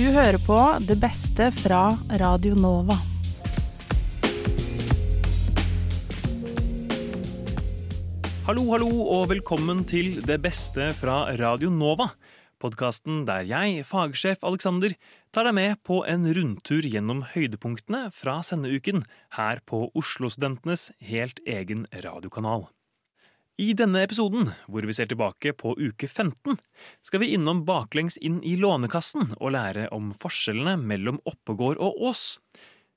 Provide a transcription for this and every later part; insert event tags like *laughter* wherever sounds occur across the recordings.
Du hører på det beste fra Radio Nova. Hallo, hallo, og velkommen til Det beste fra Radio Nova. Podkasten der jeg, fagsjef Alexander, tar deg med på en rundtur gjennom høydepunktene fra sendeuken her på Oslo-studentenes helt egen radiokanal. I denne episoden, hvor vi ser tilbake på uke 15, skal vi innom baklengs inn i Lånekassen og lære om forskjellene mellom Oppegård og Ås.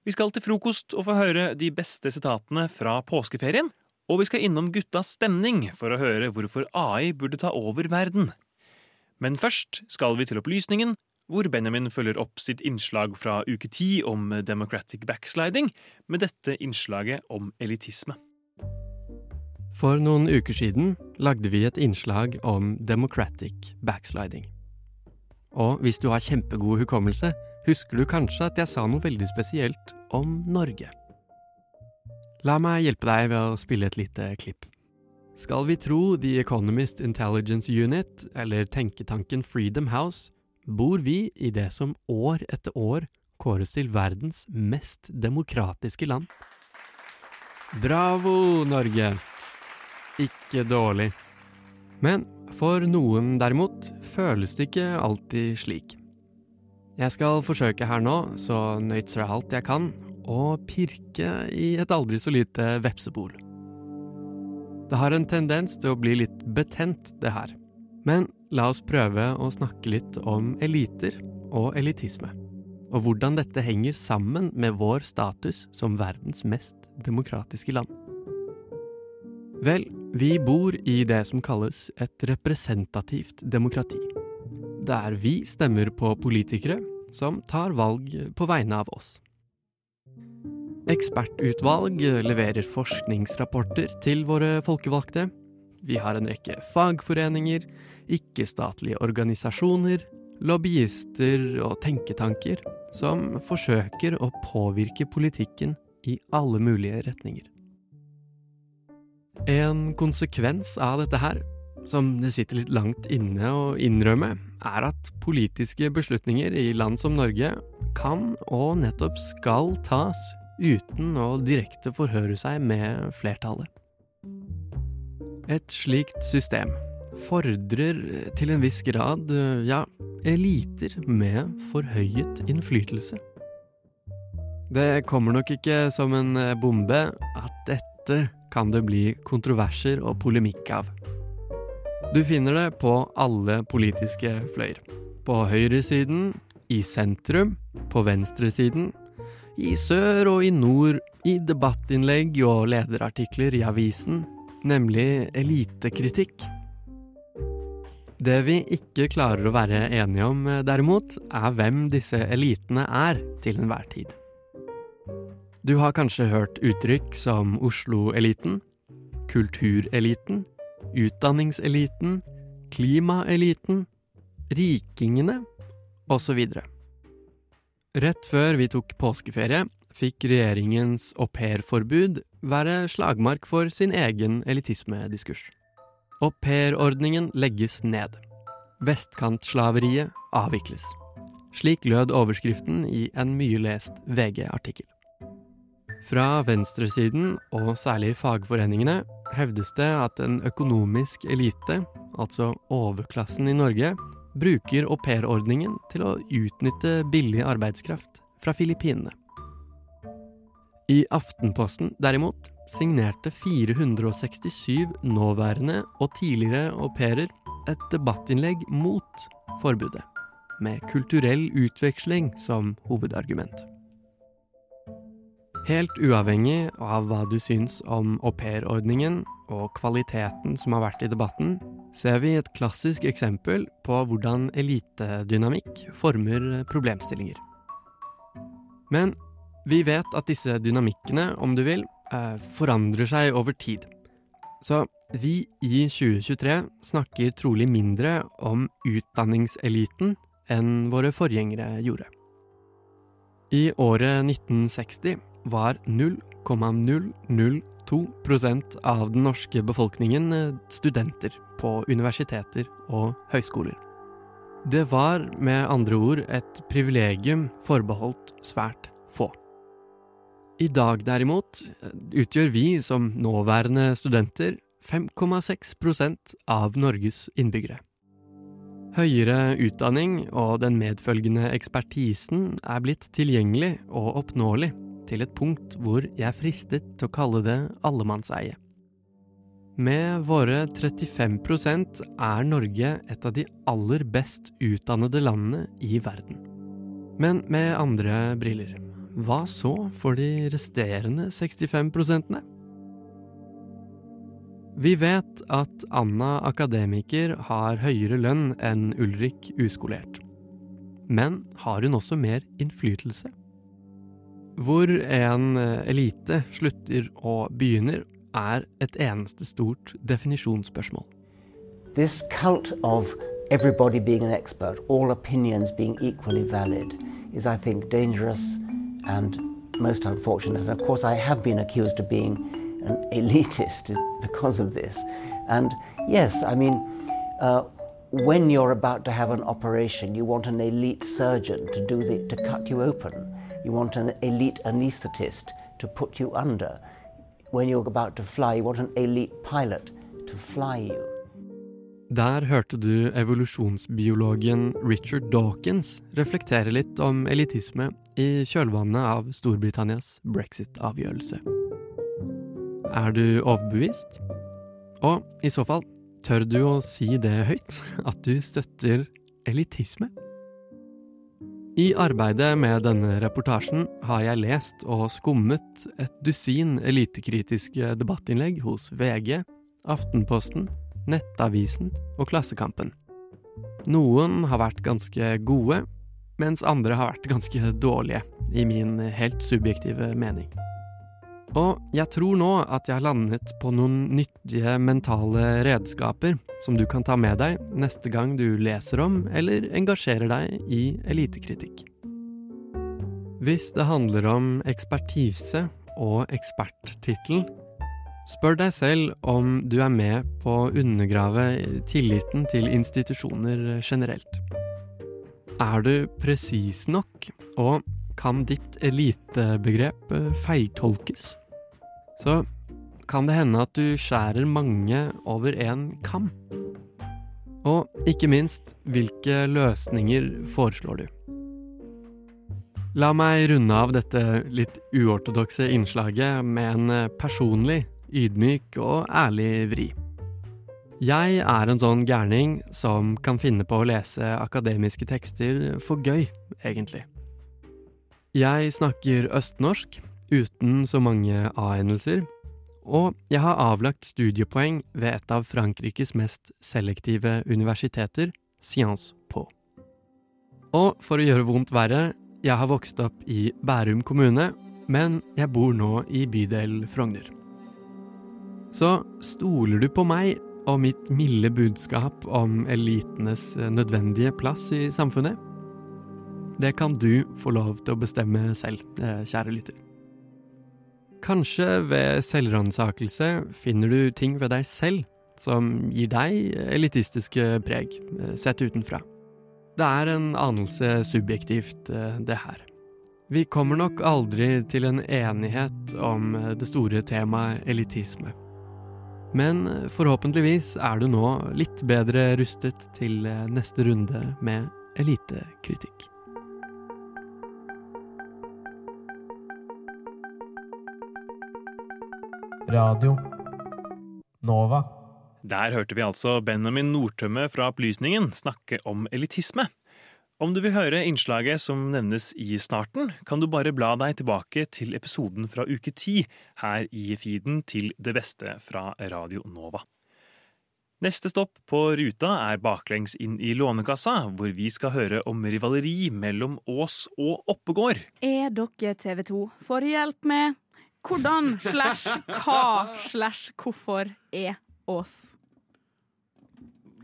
Vi skal til frokost og få høre de beste sitatene fra påskeferien, og vi skal innom guttas stemning for å høre hvorfor AI burde ta over verden. Men først skal vi til opplysningen, hvor Benjamin følger opp sitt innslag fra uke ti om democratic backsliding med dette innslaget om elitisme. For noen uker siden lagde vi et innslag om democratic backsliding. Og hvis du har kjempegod hukommelse, husker du kanskje at jeg sa noe veldig spesielt om Norge. La meg hjelpe deg ved å spille et lite klipp. Skal vi tro The Economist Intelligence Unit, eller tenketanken Freedom House, bor vi i det som år etter år kåres til verdens mest demokratiske land. Bravo, Norge! Ikke dårlig. Men for noen derimot føles det ikke alltid slik. Jeg skal forsøke her nå, så nøytralt jeg kan, å pirke i et aldri så lite vepsebol. Det har en tendens til å bli litt betent, det her. Men la oss prøve å snakke litt om eliter og elitisme. Og hvordan dette henger sammen med vår status som verdens mest demokratiske land. Vel, vi bor i det som kalles et representativt demokrati. Der vi stemmer på politikere som tar valg på vegne av oss. Ekspertutvalg leverer forskningsrapporter til våre folkevalgte. Vi har en rekke fagforeninger, ikke-statlige organisasjoner, lobbyister og tenketanker som forsøker å påvirke politikken i alle mulige retninger. En konsekvens av dette her, som det sitter litt langt inne å innrømme, er at politiske beslutninger i land som Norge kan og nettopp skal tas uten å direkte forhøre seg med flertallet. Et slikt system fordrer til en viss grad, ja, eliter med forhøyet innflytelse. Det kommer nok ikke som en bombe at dette kan det bli kontroverser og polemikk av. Du finner det på alle politiske fløyer. På høyresiden, i sentrum, på venstresiden, i sør og i nord, i debattinnlegg og lederartikler i avisen, nemlig elitekritikk. Det vi ikke klarer å være enige om, derimot, er hvem disse elitene er til enhver tid. Du har kanskje hørt uttrykk som Oslo-eliten, kultureliten, utdanningseliten, klimaeliten, rikingene osv. Rett før vi tok påskeferie, fikk regjeringens aupairforbud være slagmark for sin egen elitismediskurs. Aupairordningen legges ned. Vestkantslaveriet avvikles. Slik lød overskriften i en mye lest VG-artikkel. Fra venstresiden, og særlig fagforeningene, hevdes det at en økonomisk elite, altså overklassen i Norge, bruker aupairordningen til å utnytte billig arbeidskraft fra Filippinene. I Aftenposten, derimot, signerte 467 nåværende og tidligere au pairer et debattinnlegg mot forbudet, med kulturell utveksling som hovedargument. Helt uavhengig av hva du syns om aupairordningen og kvaliteten som har vært i debatten, ser vi et klassisk eksempel på hvordan elitedynamikk former problemstillinger. Men vi vet at disse dynamikkene, om du vil, eh, forandrer seg over tid. Så vi i 2023 snakker trolig mindre om utdanningseliten enn våre forgjengere gjorde. I året 1960 var 0,002% av den norske befolkningen studenter på universiteter og høyskoler. Det var med andre ord et privilegium forbeholdt svært få. I dag derimot utgjør vi som nåværende studenter 5,6% av Norges innbyggere. Høyere utdanning og den medfølgende ekspertisen er blitt tilgjengelig og oppnåelig til et punkt hvor jeg er fristet til å kalle det allemannseie. Med våre 35% er Norge et av de aller best utdannede landene i verden. Men med andre briller, hva så for de resterende 65 prosentene? Vi vet at Anna akademiker har høyere lønn enn Ulrik uskolert. Men har hun også mer innflytelse? Hvor en elite slutter og begynner, er et eneste stort definisjonsspørsmål. This cult of everybody being an expert, all opinions being equally valid, is, I think, dangerous and most unfortunate. And of course, I have been accused of being an *laughs* elitist because of this. And yes, I mean, uh, when you're about to have an operation, you want an elite surgeon to do the, to cut you open. You want an elite anaesthetist to put you under. When you're about to fly, you want an elite pilot to fly you. Der hørte du evolusjonsbiologen Richard Dawkins reflektere litt om elitisme i kjølvannet av Storbritannias brexit-avgjørelse. Er du overbevist? Og i så fall, tør du å si det høyt, at du støtter elitisme? I arbeidet med denne reportasjen har jeg lest og skummet et dusin elitekritiske debattinnlegg hos VG, Aftenposten, Nettavisen og Klassekampen. Noen har vært ganske gode, mens andre har vært ganske dårlige, i min helt subjektive mening. Og jeg tror nå at jeg har landet på noen nyttige mentale redskaper som du kan ta med deg neste gang du leser om eller engasjerer deg i elitekritikk. Hvis det handler om ekspertise og eksperttittel, spør deg selv om du er med på å undergrave tilliten til institusjoner generelt. Er du presis nok, og kan ditt elitebegrep feiltolkes? så kan det hende at du skjærer mange over én kam. Og ikke minst, hvilke løsninger foreslår du? La meg runde av dette litt uortodokse innslaget med en personlig, ydmyk og ærlig vri. Jeg er en sånn gærning som kan finne på å lese akademiske tekster for gøy, egentlig. Jeg snakker østnorsk, uten så mange A-endelser, og jeg har avlagt studiepoeng ved et av Frankrikes mest selektive universiteter, Sciences Po. Og for å gjøre vondt verre, jeg har vokst opp i Bærum kommune, men jeg bor nå i bydel Frogner. Så stoler du på meg og mitt milde budskap om elitenes nødvendige plass i samfunnet? Det kan du få lov til å bestemme selv, eh, kjære lytter. Kanskje ved selvransakelse finner du ting ved deg selv som gir deg elitistiske preg, eh, sett utenfra. Det er en anelse subjektivt, eh, det her. Vi kommer nok aldri til en enighet om eh, det store temaet elitisme. Men forhåpentligvis er du nå litt bedre rustet til neste runde med elitekritikk. Radio Nova. Der hørte vi altså Benjamin Nordtømme fra Opplysningen snakke om elitisme. Om du vil høre innslaget som nevnes i starten, kan du bare bla deg tilbake til episoden fra uke ti her i feeden til Det beste fra Radio Nova. Neste stopp på ruta er baklengs inn i Lånekassa, hvor vi skal høre om rivaleri mellom Ås og Oppegård. Er dere TV 2 får hjelp med hvordan slash hva slash hvorfor er Ås?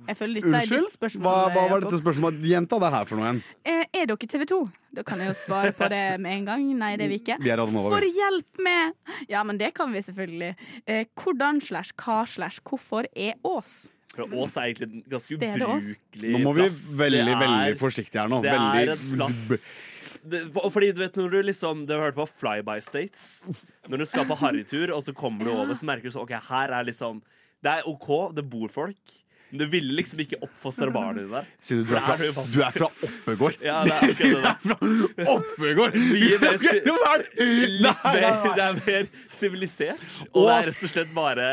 Jeg føler dette er Unnskyld? ditt spørsmål. Hva, hva var dette spørsmålet? Gjenta det her for noe igjen. Eh, Er dere TV 2? Da kan jeg jo svare på det med en gang. Nei, det er vi ikke. Vi er Radio Nova, For hjelp med Ja, men det kan vi selvfølgelig. Eh, hvordan slash hva slash hvorfor er Ås? For Ås er egentlig en ganske ubrukelig Nå må vi plass. veldig, er- veldig forsiktige her nå. Det veldig, er en plass det, for- Fordi du vet når du liksom Du har hørt på Flyby States. Når du skal på harrytur, og så kommer du over, så merker du sånn OK, her er liksom Det er OK, det bor folk. Men du ville liksom ikke oppfostre barna dine der. Siden du er fra, du er fra Oppegård. Ja, det er akkurat det *laughs* er Fra Oppegård! Er mer, det er mer sivilisert. Og det er rett og slett bare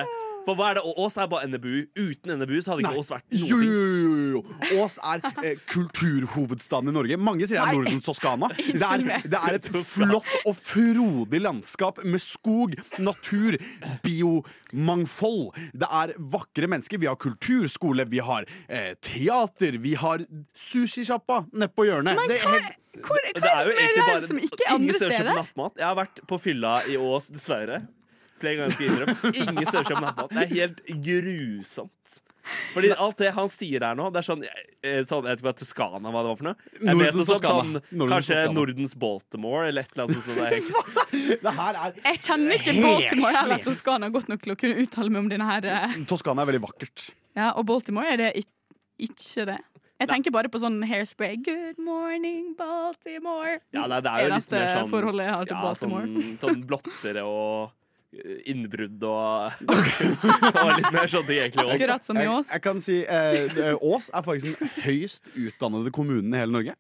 For hva er det? Ås er bare NBU. Uten NBU så hadde ikke Nei. Ås vært Jo, noe. jo, jo, jo. Ås er eh, kulturhovedstaden i Norge. Mange sier det er Nordens Toskana. *laughs* Det er, det er et flott og frodig landskap med skog, natur, biomangfold. Det er vakre mennesker. Vi har kulturskole, vi har eh, teater, vi har sushisjappa nede på hjørnet. Det er helt Hvor, Det hva er er jo det som er der som ikke er andre steder kjøper steder? nattmat. Jeg har vært på fylla i Ås, dessverre. Flere ganger skal innrømme. Ingen steder kjøper nattmat. Det er helt grusomt. Fordi alt det han sier der nå, det er sånn, eh, sånn Jeg vet ikke hva Toskana hva det var for noe. Jeg Nordens vet sånn, Toskana. sånn, Nordens kanskje Toskana. Nordens Baltimore, eller et eller annet sånt. Det. *laughs* Det her er Jeg kjenner ikke Baltimore eller Toskana godt nok til å kunne uttale meg om denne her. eh, Toskana er veldig vakkert. Ja, og Baltimore er det ikke det. Jeg tenker bare på sånn hairspray. Good morning, Baltimore. Ja, det, det er jo litt mer sånn forholdet jeg har til ja, Baltimore. Sånn, sånn blottere og innbrudd og, *laughs* og litt mer sånne ting, egentlig. Også. Akkurat som i Ås. jeg kan si eh, eh, Ås er faktisk den høyst utdannede kommunen i hele Norge.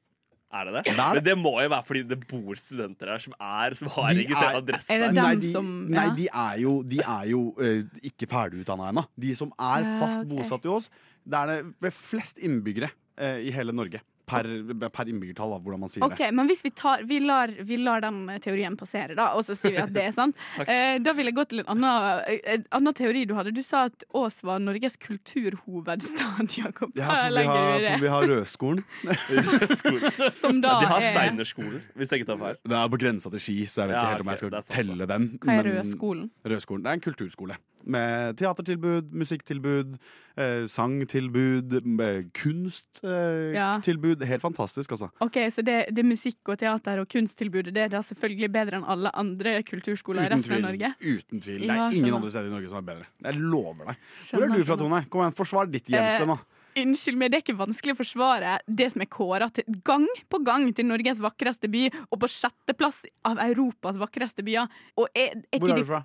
Er det det? Det er. Men det må jo være fordi det bor studenter her som, er, som har registrert er- adresse Er der. nei, de, som- nei, de er jo, de er jo uh, ikke ferdigutdanna ennå. De som er Ja, fast bosatt i Ås, det er det ved flest innbyggere uh, i hele Norge. Per, per innbyggertall, da, hvordan man sier Ok, Men hvis vi, tar, vi, lar, vi lar den teorien passere, da, og så sier vi at det er sant. *laughs* eh, da vil jeg gå til en annen, en annen teori du hadde. Du sa at Ås var Norges kulturhovedstad, *laughs* Jakob. Ja, for vi har, for vi har Rødskolen. *laughs* Rødskolen. Som da de har er Steinerskolen, hvis jeg ikke tar feil. Det er på grensa til Ski, så jeg vet Ja, ikke helt om jeg skal det telle den. Hva er Rødskolen? Rødskolen. Det er en kulturskole. Med teatertilbud, musikktilbud, eh, sangtilbud, eh, kunsttilbud. Eh, Ja. Helt fantastisk, altså. Ok, Så det, det musikk og teater og kunsttilbudet det er da selvfølgelig bedre enn alle andre kulturskoler i resten av. Norge? Uten tvil. Det Ja, er ingen andre steder i Norge som er bedre. Jeg lover deg. Hvor er du fra. Tone? Kom igjen, Forsvar ditt hjemsted nå. Unnskyld meg, det er ikke vanskelig å forsvare det som er kåra gang på gang til Norges vakreste by, og på sjetteplass av Europas vakreste byer. Og er, er Hvor er du fra?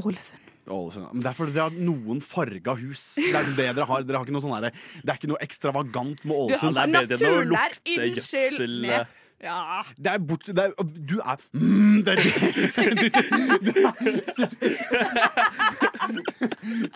Ålesund. Ålesund. Men det er fordi dere har noen farga hus. Det er det dere har. Dere har ikke noe sånn det er ikke noe ekstravagant med Du, Ålesund. det er bedre enn å naturen der, lukte unnskyld gjødsel, meg. Eh. Ja. Det er bort, det er, du er mm, det er, *laughs*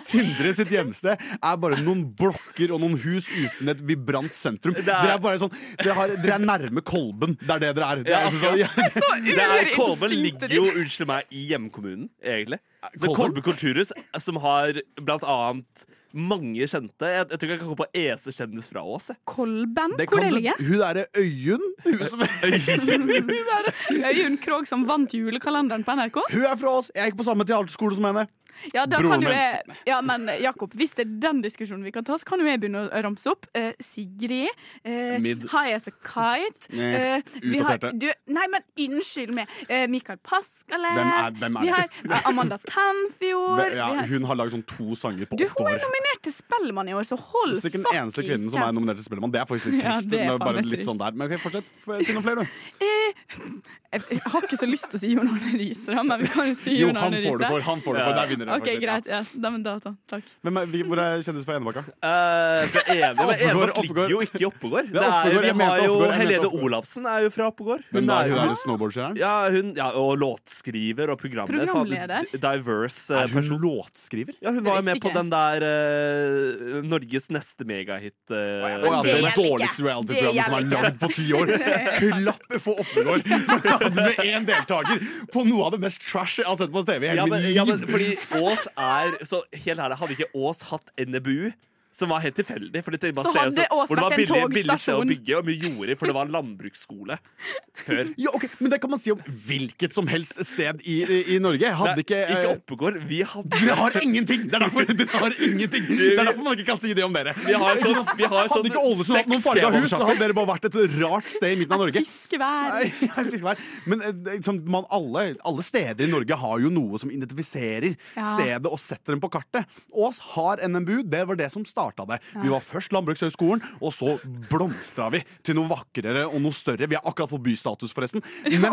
Sindre sitt hjemsted er bare noen blokker og noen hus uten et vibrant sentrum. er- Dere er bare sånn Dere, har, dere er nærme Kolben. Det er det dere er. Det er Ja, altså sånn, ja. *laughs* Det er, Kolben ligger jo, unnskyld meg, i hjemkommunen, egentlig. Så Kolben? Kolben kulturhus, som har blant annet mange kjente. Jeg, jeg tror ikke jeg kan gå på eneste kjendis fra Ås. Kolben, Det hvor er det ligger? Hun derre Øyunn hun, som- *laughs* Øyunn Krogh som vant julekalenderen på NRK? hun er fra oss. Jeg gikk på samme teaterskole som henne. Ja, da Broren kan jo jeg Ja, men Jakob, hvis det er den diskusjonen vi kan ta, så kan jo jeg begynne å ramse opp. Eh, Sigrid. Eh, Mid. High as a kite. *laughs* Eh, Eh, har, utdaterte. du, nei, men unnskyld meg. Eh, Mikael Paskale. Hvem er- hvem er vi har eh, Amanda Tanfjord. Ja, hun har laget sånn to sanger på du, åtte hun er nominert til Spellemann i år, så hold Det er ikke den eneste kvinnen som er nominert til Spellemann. Det er faktisk litt trist. er bare litt trist. sånn der Men okay, fortsett. Si noen flere, du. *laughs* Jeg, jeg har ikke så lyst til å si Jon Arne Riise, men vi kan jo si Jo, Jon han får det for. Han får det for. Der vinner dere. OK, faktisk. greit. Ja. Da, men da, da, takk. Men, er, vi- hvor er kjendis fra Enebakka? Eh, fra men *laughs* Oppegård, Enebakk ligger jo ikke i Oppegård. Det Ja, er, Oppegård, vi har jo Oppegård, Helene. Olafsen er jo fra Oppegård. Hun, Hun er Hun jo er snowboardkjøreren? ja, hun, ja, og låtskriver og programleder. Programleder? Diverse Er hun person. låtskriver? Ja, hun var jo med med på den der uh, Norges neste megahit. Uh, oh, ja, det det det dårligste reality-programmet som er Det lagd på ti år. *laughs* Klapp for Oppegård! For *laughs* han hadde med én deltaker på noe av det mest trash jeg har sett på TV i ja, hele men, mitt ja, men liv. fordi Ås er Så helt ærlig, hadde ikke Ås hatt NBU som var helt tilfeldig. For det, bare Så hadde ut hvor det var vært en billig, billig sted å bygge, og mye jorder, for det var en landbruksskole *laughs* før. Ja, okay, Men det kan man si om hvilket som helst sted i, i, i Norge. Hadde Nei, ikke, ikke eh, Oppegård. Vi hadde Dere har ingenting! Det er derfor *laughs* dere har ingenting Det er derfor man ikke kan si det om dere. Vi har sånn, vi har Hadde sånn ikke Ålesund hatt noen farga hus, så hadde dere bare vært et rart sted i midten av Norge. *laughs* Fiskevær. Nei, jeg. Men eh, liksom, man, alle, alle steder i Norge har jo noe som identifiserer Ja. stedet og setter dem på kartet. Ås har NMBU. Det var det som starta det. Vi var først Landbrukshøgskolen, og så blomstra vi til noe vakrere og noe større. Vi har akkurat fått bystatus, forresten. Men,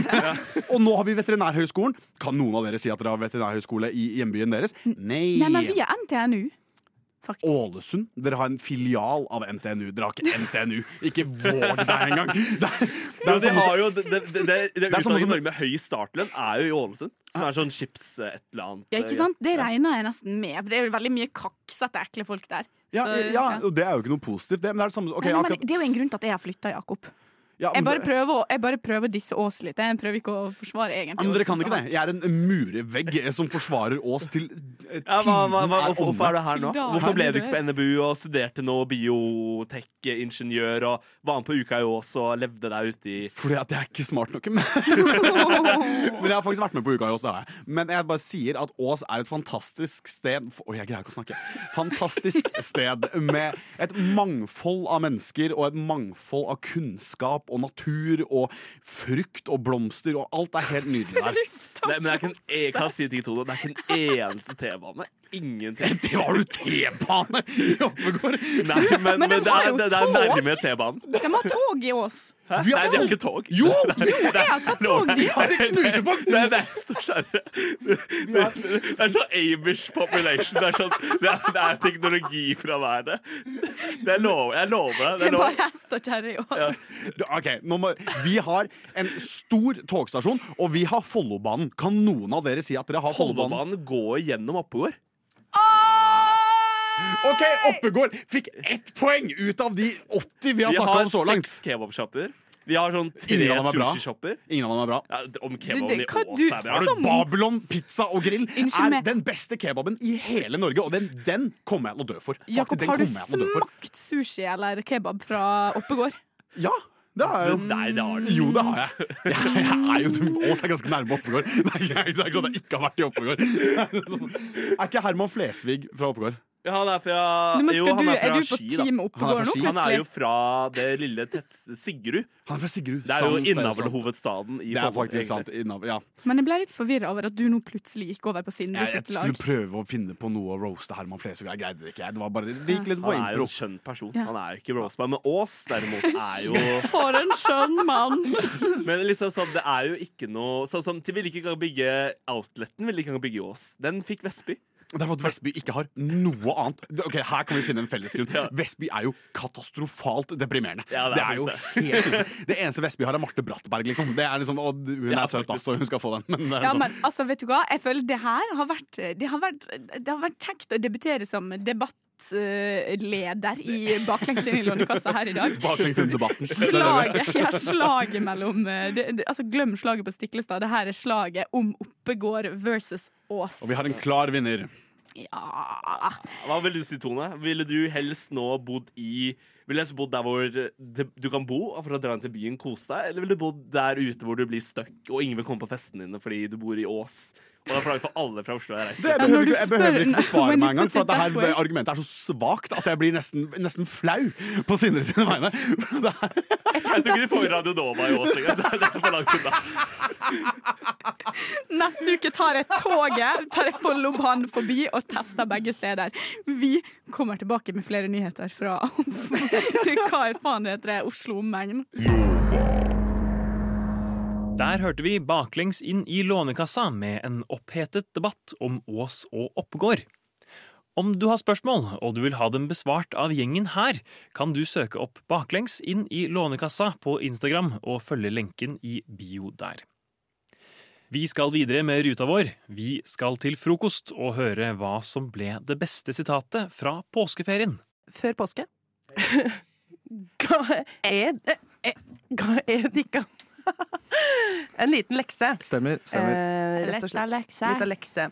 *laughs* og nå har vi Veterinærhøgskolen. Kan noen av dere si at dere har veterinærhøgskole i hjembyen deres? Nei. Nei, men vi er NTNU. Faktisk. Ålesund. Dere har en filial av NTNU. Dere har ikke NTNU. Ikke våg deg engang! *laughs* Det det Ja, de samme har jo, det, det, det, det, det er utdanningen i Norge med høy startlønn er jo i Ålesund. Som er sånn skips eh, et eller annet. Ja, ikke sant? Det regner jeg nesten med. For det er jo veldig mye kaksete, ekle folk der. ja, Så, ja, og det er jo ikke noe positivt, det. Men det er det samme okay, Nei, men akkurat, det er jo en grunn til at jeg har flytta, Jakob. Ja, Jeg bare prøver, å- jeg bare prøver å disse Ås litt. Jeg prøver ikke å forsvare egentlig men dere kan ikke det. Jeg er en murevegg som forsvarer Ås til eh, Ja, hva, hva, hva, er hvorfor, hvorfor er du her nå? Hvorfor ble du ikke på NBU og studerte noe biotek-ingeniør og var med på Uka i Ås og levde deg ute i Fordi at jeg er ikke smart nok. Men *laughs* *laughs* men jeg har faktisk vært med på Uka i Ås. det har jeg. Men jeg bare sier at Ås er et fantastisk sted Oi, jeg greier ikke å snakke. Fantastisk sted med et mangfold av mennesker og et mangfold av kunnskap og natur og frukt og blomster, og alt er helt nydelig der. Nei, men det er ikke en, jeg kan si ting, Tone. Det er ikke en eneste T-bane. Ingenting. Det var jo T-bane i Oppegård! Nei, men, men, de det, er, jo det, det er nærme T-banen. De har tog i Ås. Hæ? Nei, de har ikke tog. Jo! Jeg har tatt tog dit. Det er så Det, det er sånn Amish population. Det er, sånn, det er, det er teknologi fra været. Det er lov, jeg lover deg. Det Det er bare hest og kjerre i Ås. Ja. Ok, nå må, Vi har en stor togstasjon, og vi har Follobanen. Kan noen av dere si at dere har Follobanen? Follobanen går gjennom Oppegård. Ok, Oppegård fikk ett poeng ut av de 80 vi har Vi snakka har om så langt. seks kebabsjapper. Vi har sånn tre Ingen av dem er bra. sushishopper. Ingen av dem er bra. Ja, om Det- kebaben det i kan Ås du- er bra. Som- Babylon pizza og grill Unnskyld er meg. den beste kebaben i hele Norge, og den, den kommer jeg til å dø for. Faktisk, Jakob, den har du kommer jeg til å dø for. smakt sushi eller kebab fra Oppegård? Ja, det har jeg jo. Nei, det har du Jo, det har jeg. *laughs* Jeg, jeg er jo Ås er ganske nærme Oppegård. Det er ikke det er ikke sånn at jeg ikke har vært i Oppegård. Er ikke Herman Flesvig fra Oppegård? Ja, han er fra Nå, men Jo, han du, er er fra du på Ski, da. Han er fra Ski. Han er jo fra det lille tettstedet Sigrud. Han er fra Sigrud. Det er jo Sant, er innavlhovedstaden i Det er faktisk sant. Innav, ja. Men jeg ble litt forvirra over at du nå plutselig gikk over på Sindre Jeg, jeg sitt lag. skulle prøve å finne på noe å roaste Herman Flesvig. Jeg greide det ikke. Det var bare, det gikk litt på Han er jo en skjønn person. Ja. Han er jo ikke roastbar. Men Ås derimot er *laughs* jo For en skjønn mann! *laughs* Men liksom sånn, det er jo ikke noe Sånn som De ville ikke engang bygge Outleten. ville ikke engang bygge Aas. Den fikk Vestby. Det er for at Vestby ikke har noe annet. Ok, Her kan vi finne en fellesgrunn. *laughs* Ja. Vestby er jo katastrofalt deprimerende. Ja, det det, er er jo helt. Det eneste Vestby har, er Marte Brattberg, liksom. Det er liksom og hun Ja, er søt, da, så hun skal få den. Men er Ja, sånn. men altså, vet du hva? Jeg føler det her har vært Det har vært, det har vært kjekt å debutere som debattleder i Baklengs inn i Lånekassa her i dag. *laughs* Baklengs inn i debatten. Slaget, ja, slaget mellom eh, det, det, altså Glem slaget på Stiklestad. Det her er slaget om Oppegård versus Ås. Og vi har en klar vinner. Ja Hva vil du si, Tone? Ville du helst nå bodd i Ville du helst bodd der hvor du kan bo for å dra inn til byen, kose deg? Eller ville du bodd der ute hvor du blir stuck, og ingen vil komme på festene dine fordi du bor i Ås? Og er flagg for alle fra Oslo jeg reiser. Det, jeg, behøver ikke, jeg behøver ikke forsvare meg engang, for det her argumentet er så svakt at jeg blir nesten, nesten flau på Sindre sine vegne. *laughs* Jeg tror ikke de får Radio Nova i Ås engang. Det er for langt unna. Neste uke tar jeg toget, tar jeg Follobanen forbi og tester begge steder. Vi kommer tilbake med flere nyheter fra *laughs* Hva faen heter det? Oslo omegn. Der hørte vi baklengs inn i Lånekassa med en opphetet debatt om Ås og Oppegård. Om du har spørsmål, og du vil ha dem besvart av gjengen her, kan du søke opp Baklengs inn i Lånekassa på Instagram og følge lenken i bio der. Vi skal videre med ruta vår. Vi skal til frokost og høre hva som ble det beste sitatet fra påskeferien. før påske. *laughs* Hva er det Hva er det ikke *laughs* En liten lekse. Stemmer. stemmer. Eh, rett og slett. Lita lekse. Lekse.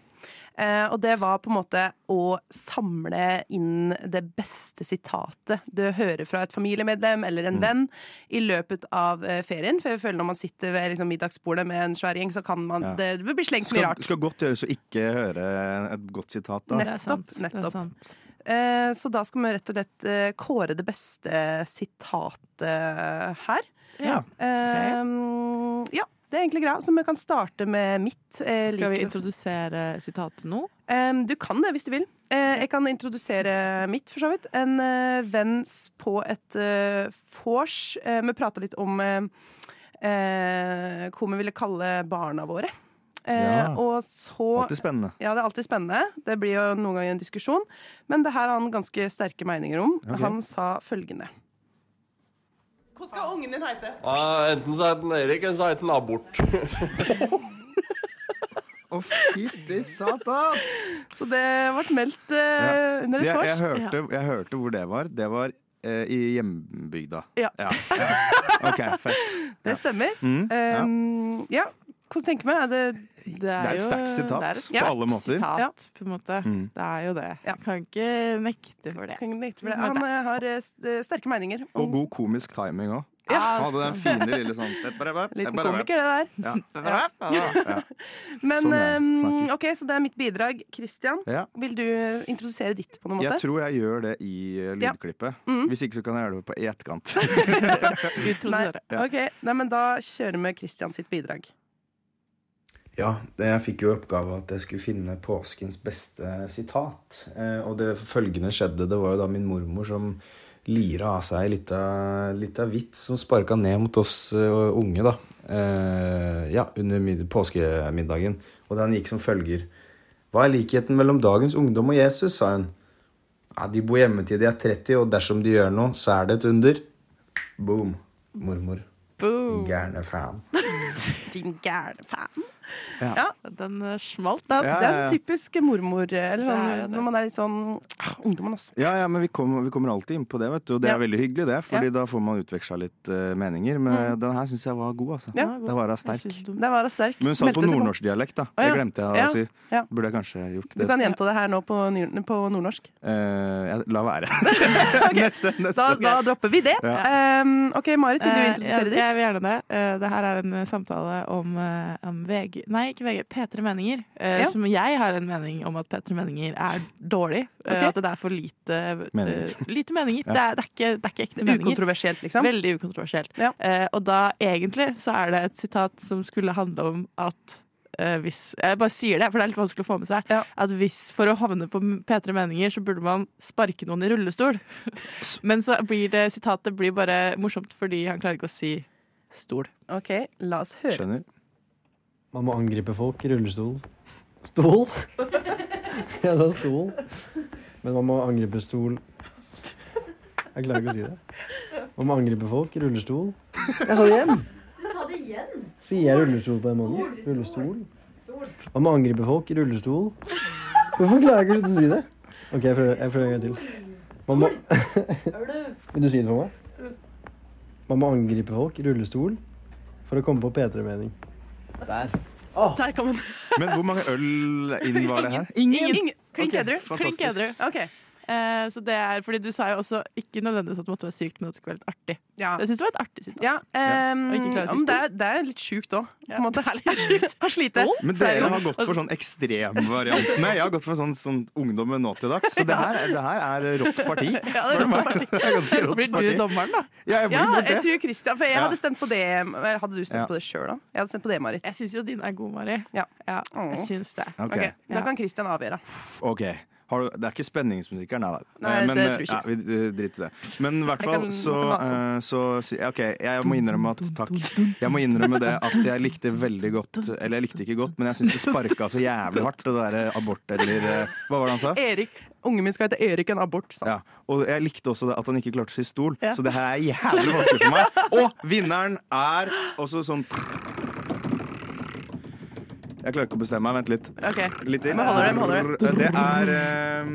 Eh, og det var på en måte å samle inn det beste sitatet du hører fra et familiemedlem eller en venn i løpet av eh, ferien. For jeg føler når man sitter ved liksom, middagsbordet med en svær gjeng, så kan man Ja. det, det blir slengt mye rart. skal godt gjøres å ikke høre et godt sitat, da. Nettopp. nettopp. Eh, så da skal vi rett og slett eh, kåre det beste sitatet her. Ja. Eh, ja. det er egentlig greit. Så vi kan starte med mitt. Eh, Skal vi introdusere sitatet nå? Um, du kan det hvis du vil. Uh, jeg kan introdusere mitt, for så vidt. En uh, venn på et uh, vors. Eh, vi prata litt om hva vi ville kalle barna våre. Eh, Ja. Og så Alltid spennende. Ja, det er alltid spennende. Det blir jo noen ganger en diskusjon. Men det her har han ganske sterke meninger om. Okay. Han sa følgende. Hva skal ungen din hete? enten så heter den Erik, eller så heter den Abort. *laughs* Å, fytti satan! Så det ble meldt eh, under et Jeg, vors. jeg, hørte, jeg hørte hvor det var. Det var uh, i hjembygda. Ja. ja. OK, fett. *laughs* Det stemmer. Mm, ja. Um, ja. Hvordan tenker vi? Det, det Det er et sterkt sitat det er et på alle måter. Sitat, Ja. på en måte. Mm. Det er jo det. Ja. Kan ikke nekte for det. Kan ikke nekte for det. Han eh, har eh, eh, sterke meninger. om- Og god komisk timing òg. Ja. Hadde den fine lille sånn *laughs* Liten komiker, det der. Ja. *laughs* Ja. *laughs* Men Sånn um. OK, så det er mitt bidrag. Christian, Ja. vil du introdusere ditt på noen Jeg tror jeg gjør det i Ja. lydklippet. Mhm. Hvis ikke så kan jeg gjøre det på i etterkant. Nei. Introdusere. Ja. OK, Nei, men da kjører vi Christian sitt bidrag. Ja, jeg fikk jo oppgave at jeg skulle finne påskens beste sitat. Eh, og det følgende skjedde. Det var jo da min mormor som lira av seg ei lita vits som sparka ned mot oss eh, unge, da. Eh, ja, under påskemiddagen. Og den gikk som følger. Hva er likheten mellom dagens ungdom og Jesus, sa hun. Ja, De bor hjemme til de er 30, og dersom de gjør noe, så er det et under. Boom. Mormor. Boom. Gærne fan. *laughs* Din gærne fan. Ja. Ja. Den eh, smalt, den. Ja, Det er så typisk mormor. Eller er sånn, det. når man er litt sånn ah, Ungdommen, altså. Ja, ja, men vi kommer, vi kommer alltid inn på det, vet du. Og det Ja. er veldig hyggelig, det. Fordi da får man utveksla litt uh, meninger. Men den her syns jeg var god, altså. Ja. Det var sterk. Var sterk. Men hun sa det på nordnorsk dialekt, da. Å, ja. Det glemte jeg å si. Ja. Burde jeg kanskje gjort Du kan gjenta det her nå på, på nordnorsk. Uh, la være. *laughs* *laughs* neste, neste. Da, da dropper vi det. Ja. Um, OK, Marit, vil du introdusere jeg, ditt? jeg vil gjerne det. Uh, det her er en samtale om, om VG Nei, ikke VG. P3 Meninger. eh, Ja. Som jeg har en mening om at P3 Meninger er dårlig. Okay. Ok. At det er for lite meninger. Uh, *laughs* lite meninger. Ja. Det, er, det, er ikke, det er ikke ekte meninger. Ukontroversielt, liksom? Veldig ukontroversielt. Ja. Eh, og da egentlig så er det et sitat som skulle handle om at eh, hvis Jeg bare sier det, for det er litt vanskelig å få med seg. Ja. At hvis for å havne på P3 Meninger, så burde man sparke noen i rullestol. *laughs* Men så blir det sitatet blir bare morsomt fordi han klarer ikke å si stol. OK, la oss høre. Skjønner. Man må angripe folk i rullestol. Stol? *laughs* Jeg sa stol. Men man må angripe stol Jeg klarer ikke å si det. Man må angripe folk i rullestol. Jeg sa det igjen! Du sa det igjen. Sier jeg rullestol på den måten? Rullestol? Man må angripe folk i rullestol. Hvorfor klarer jeg ikke å slutte å si det? OK, jeg prøver, jeg prøver en gang til. Man må Vil du si det for meg? Man må angripe folk i rullestol for å komme på P3-mening. Der. Der kom den. Men hvor mange øl inn var det her? *laughs* Ingen. Klink Ok, edru. fantastisk. Klink edru. OK. Eh, så det er, fordi du sa jo også ikke nødvendigvis at det måtte være sykt, men at det skulle være litt artig. Ja. Jeg syns det var et artig sitat. Ja, um, ja, men det, er, det er litt sjukt òg. Ja. Det *laughs* er litt sjukt. Å slite. Men dere har gått for sånn ekstremvariantene. Jeg har gått for sånn, sånn ungdom nå til dags. Så det her, det her er rått parti. Ja, det er rått parti. *laughs* Det er ganske rått Blir du dommeren, da? Ja, jeg blir Ja, jeg tror Christian For jeg hadde stemt på det. Hadde du stemt Ja. på det sjøl, da? Jeg hadde stemt på det, Marit. Jeg syns jo din er god, Mari. Ja. Ja, jeg syns det. Okay. Okay. Da kan Christian avgjøre. Ok. Har du, det er ikke spenningsmusikk her, nei. nei. Nei, Eh, Men, det eh, tror jeg ja, ikke. vi eh, driter i det. Men i hvert fall så, som. eh, så OK, jeg må innrømme at Takk. Jeg må innrømme det at jeg likte veldig godt Eller jeg likte ikke godt, men jeg syns det sparka så jævlig hardt, det derre abort eller eh, Hva var det han sa? Erik. Ungen min skal hete Erik en abort, sa han. Ja, og jeg likte også at han ikke klarte å si stol, Ja. så det her er jævlig vanskelig for meg. Og vinneren er også sånn Jeg klarer ikke å bestemme meg. Vent litt. Okay. Litt til. Holder det, holder det. Det er eh,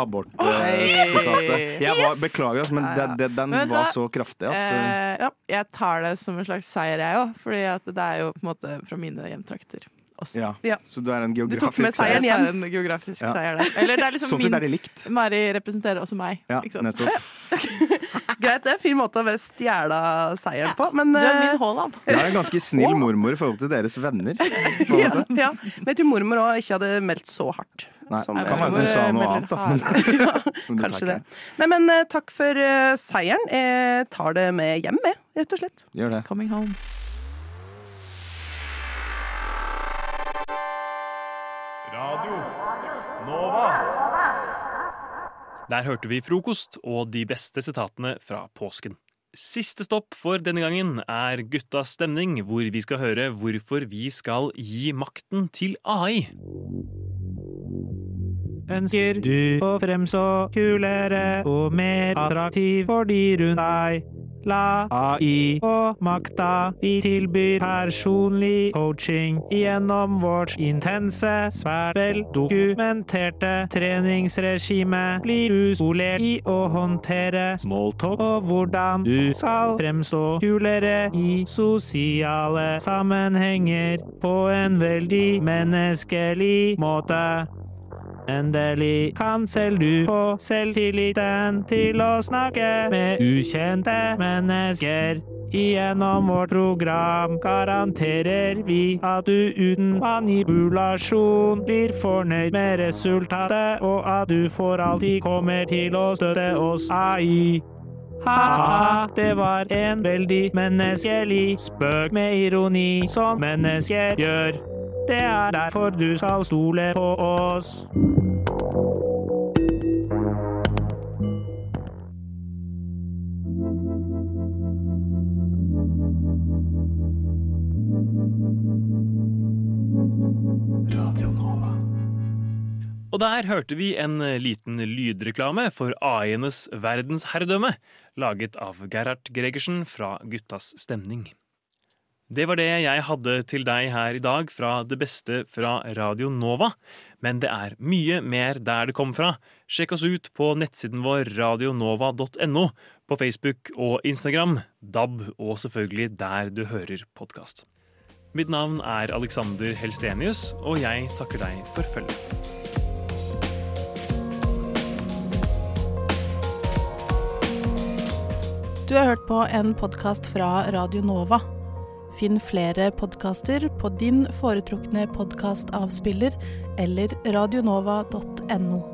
abort-sitatet. Jeg var, beklager, altså, men det, det, den Men var så kraftig at eh, ja, jeg tar det som en slags seier, jeg òg. Fordi det er jo på en måte fra mine hjemtrakter ja. Ja. Så du er en geografisk seieren Det igjen. er en geografisk Ja. seier, det. Eller det er liksom Sånn sett er det likt. Mari representerer også meg. Ja, nettopp. *laughs* Greit, det er en fin måte å være stjele seieren på. Men, du er eh, min Haaland. Jeg er en ganske snill mormor i forhold til deres venner. *laughs* ja, ja, Men jeg tror mormor òg ikke hadde meldt så hardt. Nei, som, kan være eh, hun sa noe annet, da. *laughs* ja, *laughs* kanskje det. Nei, men eh, takk for uh, seieren. Jeg tar det med hjem, jeg, rett og slett. Gjør det. Coming home. Radio Nova. Der hørte vi frokost og de beste sitatene fra påsken. Siste stopp for denne gangen er Guttas stemning, hvor vi skal høre hvorfor vi skal gi makten til AI. Ønsker du å fremstå kulere og mer attraktiv for de rundt deg? La AI og makta vi tilbyr personlig coaching gjennom vårt intense, svært veldokumenterte treningsregime. Blir du skolert i å håndtere smalltalk og hvordan du skal fremstå kulere i sosiale sammenhenger på en veldig menneskelig måte. Endelig kan selv du få selvtilliten til å snakke med ukjente mennesker. Gjennom vårt program garanterer vi at du uten manipulasjon blir fornøyd med resultatet, og at du for alltid kommer til å støtte oss AI. Ha-ha, det var en veldig menneskelig spøk med ironi, som mennesker gjør. Det er derfor du skal stole på oss. Og der hørte vi en liten lydreklame for AI-enes verdensherredømme, laget av Gerhard Gregersen fra Guttas Stemning. Det var det jeg hadde til deg her i dag fra det beste fra Radio Nova. Men det er mye mer der det kom fra. Sjekk oss ut på nettsiden vår radionova.no, på Facebook og Instagram, DAB og selvfølgelig der du hører podkast. Mitt navn er Alexander Helstenius, og jeg takker deg for følget. Du har hørt på en podkast fra Radio Nova. Finn flere podkaster på din foretrukne podkastavspiller eller radionova.no.